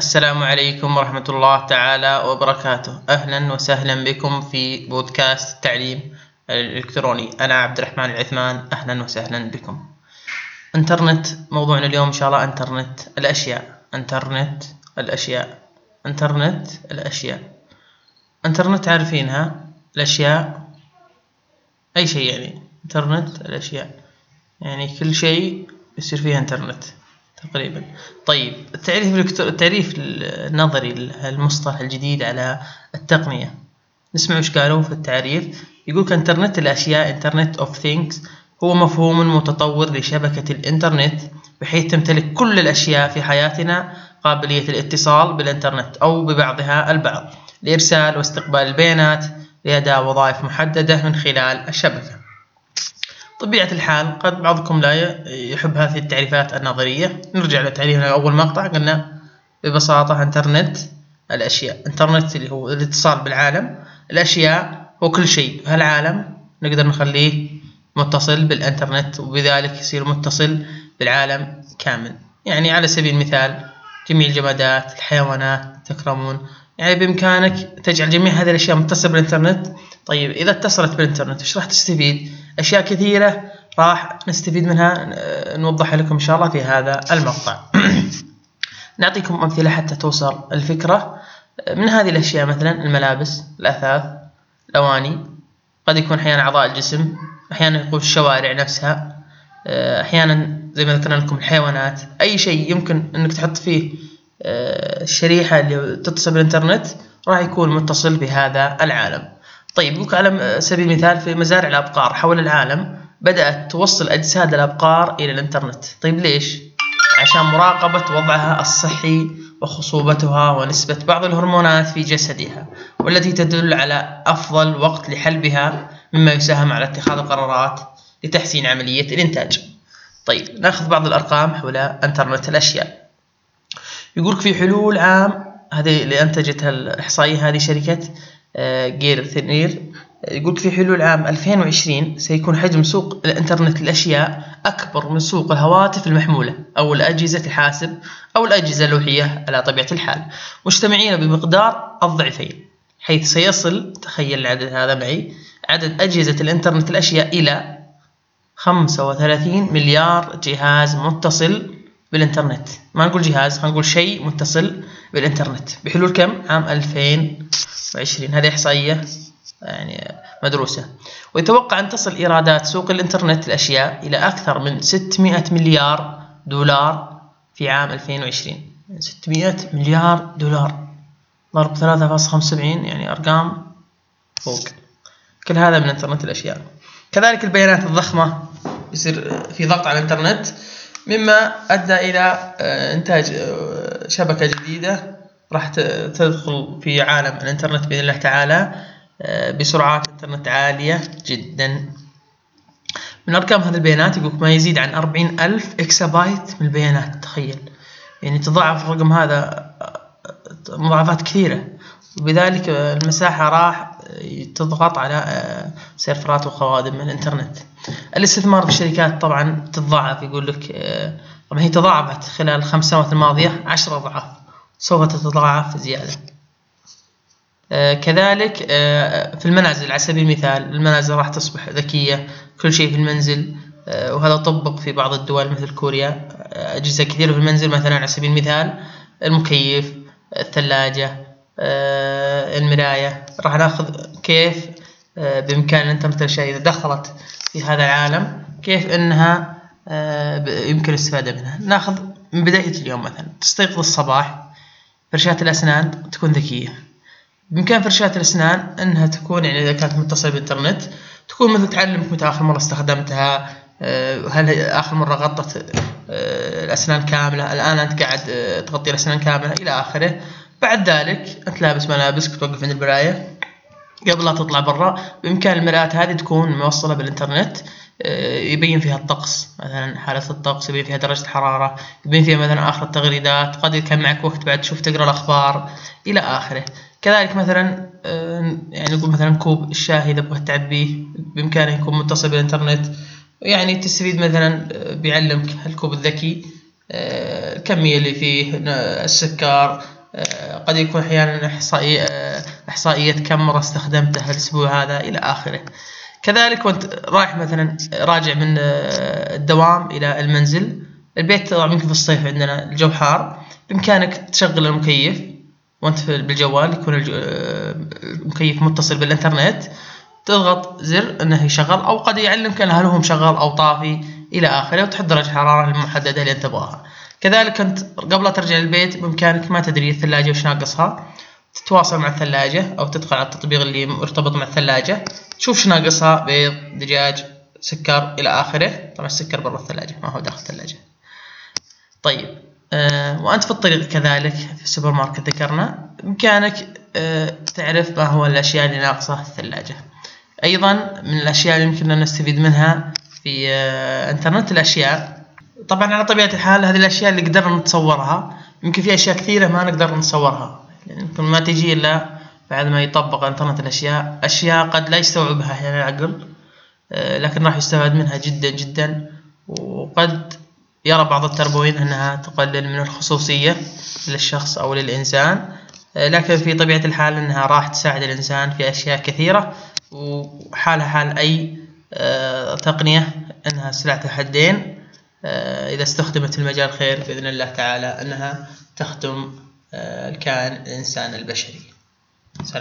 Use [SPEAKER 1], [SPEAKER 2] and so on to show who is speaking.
[SPEAKER 1] السلام عليكم ورحمة الله تعالى وبركاته. أهلا وسهلا بكم في بودكاست التعليم الإلكتروني. أنا عبد الرحمن العثمان أهلا وسهلا بكم. إنترنت موضوعنا اليوم إن شاء الله إنترنت الأشياء. إنترنت الأشياء. إنترنت الأشياء. إنترنت عارفينها؟ الأشياء. أي شيء يعني. إنترنت الأشياء. يعني كل شيء يصير فيه إنترنت. تقريبا. طيب التعريف التعريف النظري المصطلح الجديد على التقنية. نسمع وش قالوا في التعريف؟ يقول انترنت الأشياء Internet of Things هو مفهوم متطور لشبكة الإنترنت بحيث تمتلك كل الأشياء في حياتنا قابلية الاتصال بالإنترنت أو ببعضها البعض لإرسال واستقبال البيانات لأداء وظائف محددة من خلال الشبكة. طبيعة الحال قد بعضكم لا يحب هذه التعريفات النظرية. نرجع لتعريفنا أول مقطع قلنا ببساطة إنترنت الأشياء. إنترنت اللي هو الاتصال بالعالم. الأشياء هو كل شيء. هالعالم نقدر نخليه متصل بالإنترنت وبذلك يصير متصل بالعالم كامل. يعني على سبيل المثال جميع الجمادات الحيوانات تكرمون. يعني بإمكانك تجعل جميع هذه الأشياء متصلة بالإنترنت. طيب إذا اتصلت بالإنترنت إيش راح تستفيد؟ أشياء كثيرة راح نستفيد منها نوضحها لكم إن شاء الله في هذا المقطع. نعطيكم أمثلة حتى توصل الفكرة. من هذه الأشياء مثلا الملابس الأثاث الأواني. قد يكون أحيانا أعضاء الجسم أحيانا يكون الشوارع نفسها أحيانا زي ما ذكرنا لكم الحيوانات. أي شيء يمكن أنك تحط فيه الشريحة اللي تتصل بالإنترنت راح يكون متصل بهذا العالم. طيب على سبيل المثال في مزارع الأبقار حول العالم بدأت توصل أجساد الأبقار إلى الإنترنت. طيب ليش؟ عشان مراقبة وضعها الصحي وخصوبتها ونسبة بعض الهرمونات في جسدها والتي تدل على أفضل وقت لحلبها مما يساهم على اتخاذ القرارات لتحسين عملية الإنتاج. طيب نأخذ بعض الأرقام حول إنترنت الأشياء. يقولك في حلول عام هذه اللي أنتجتها الإحصائية هذه شركة جير ثنير يقول في حلول عام 2020 سيكون حجم سوق الإنترنت للأشياء أكبر من سوق الهواتف المحمولة أو الأجهزة الحاسب أو الأجهزة اللوحية على طبيعة الحال. مجتمعين بمقدار الضعفين حيث سيصل تخيل العدد هذا معي عدد أجهزة الإنترنت الأشياء إلى 35 مليار جهاز متصل بالإنترنت. ما نقول جهاز نقول شيء متصل بالإنترنت. بحلول كم؟ عام 2020 هذه إحصائية يعني مدروسة. ويتوقع أن تصل إيرادات سوق الإنترنت الأشياء إلى أكثر من 600 مليار دولار في عام 2020 600 مليار دولار. ضرب 3.75 يعني أرقام فوق. كل هذا من إنترنت الأشياء. كذلك البيانات الضخمة. يصير في ضغط على الإنترنت. مما أدى إلى إنتاج شبكة جديدة راح تدخل في عالم الإنترنت بإذن الله تعالى بسرعات إنترنت عالية جدا. من أرقام هذه البيانات يقول ما يزيد عن أربعين ألف إكسا بايت من البيانات تخيل. يعني تضاعف الرقم هذا مضاعفات كثيرة. وبذلك المساحة راح تضغط على سيرفرات وخوادم من الإنترنت. الاستثمار في الشركات طبعا تتضاعف يقول لك طبعا هي تضاعفت خلال الخمس سنوات الماضية عشرة أضعاف سوف تتضاعف زيادة. كذلك في المنازل على سبيل المثال المنازل راح تصبح ذكية كل شيء في المنزل وهذا طبق في بعض الدول مثل كوريا أجهزة كثيرة في المنزل مثلا على سبيل المثال المكيف الثلاجة المراية. راح ناخذ كيف؟ بإمكان أن تمثل الأشياء إذا دخلت في هذا العالم كيف أنها يمكن الاستفادة منها. ناخذ من بداية اليوم مثلا تستيقظ الصباح فرشاة الأسنان تكون ذكية. بإمكان فرشاة الأسنان أنها تكون يعني إذا كانت متصلة بالإنترنت تكون مثل تعلمك متى آخر مرة استخدمتها هل آخر مرة غطت الأسنان كاملة الآن أنت قاعد تغطي الأسنان كاملة إلى آخره. بعد ذلك أنت لابس ملابسك توقف عند المراية قبل لا تطلع برا بإمكان المرآة هذه تكون موصلة بالإنترنت يبين فيها الطقس. مثلا حالة الطقس يبين فيها درجة الحرارة يبين فيها مثلا آخر التغريدات قد كان معك وقت بعد تشوف تقرأ الأخبار إلى آخره. كذلك مثلا يعني نقول مثلا كوب الشاي إذا بغيت تعبيه بإمكانه يكون متصل بالإنترنت. يعني تستفيد مثلا بيعلمك الكوب الذكي آه، الكمية اللي فيه السكر قد يكون أحيانا إحصائية إحصائية كم مرة استخدمته الأسبوع هذا إلى آخره. كذلك وأنت رايح مثلا راجع من الدوام إلى المنزل البيت طبعا يمكن في الصيف عندنا الجو حار بإمكانك تشغل المكيف وأنت بالجوال يكون المكيف متصل بالإنترنت تضغط زر إنه يشغل أو قد يعلمك هل هو مشغل أو طافي إلى آخره وتحط درجة الحرارة المحددة اللي أنت تبغاها. كذلك أنت قبل ترجع البيت بإمكانك ما تدري الثلاجة وش ناقصها تتواصل مع الثلاجة أو تدخل على التطبيق اللي مرتبط مع الثلاجة تشوف إيش ناقصها بيض دجاج سكر إلى آخره. طبعا السكر برا الثلاجة ما هو داخل الثلاجة. طيب آه وأنت في الطريق كذلك في السوبر ماركت ذكرنا بإمكانك آه تعرف ما هو الأشياء اللي ناقصة الثلاجة. أيضا من الأشياء اللي يمكننا نستفيد منها في آه إنترنت الأشياء. طبعا على طبيعة الحال هذه الأشياء اللي قدرنا نتصورها يمكن في أشياء كثيرة ما نقدر نتصورها. يمكن ما تجي إلا بعد ما يطبق إنترنت الأشياء. أشياء قد لا يستوعبها يعني العقل آه، لكن راح يستفاد منها جدا جدا. وقد يرى بعض التربويين أنها تقلل من الخصوصية للشخص أو للإنسان آه، لكن في طبيعة الحال أنها راح تساعد الإنسان في أشياء كثيرة. وحالها حال أي آه، تقنية أنها سلعة حدين إذا استخدمت المجال خير بإذن الله تعالى أنها تخدم آه، الكائن الإنسان البشري. سلام.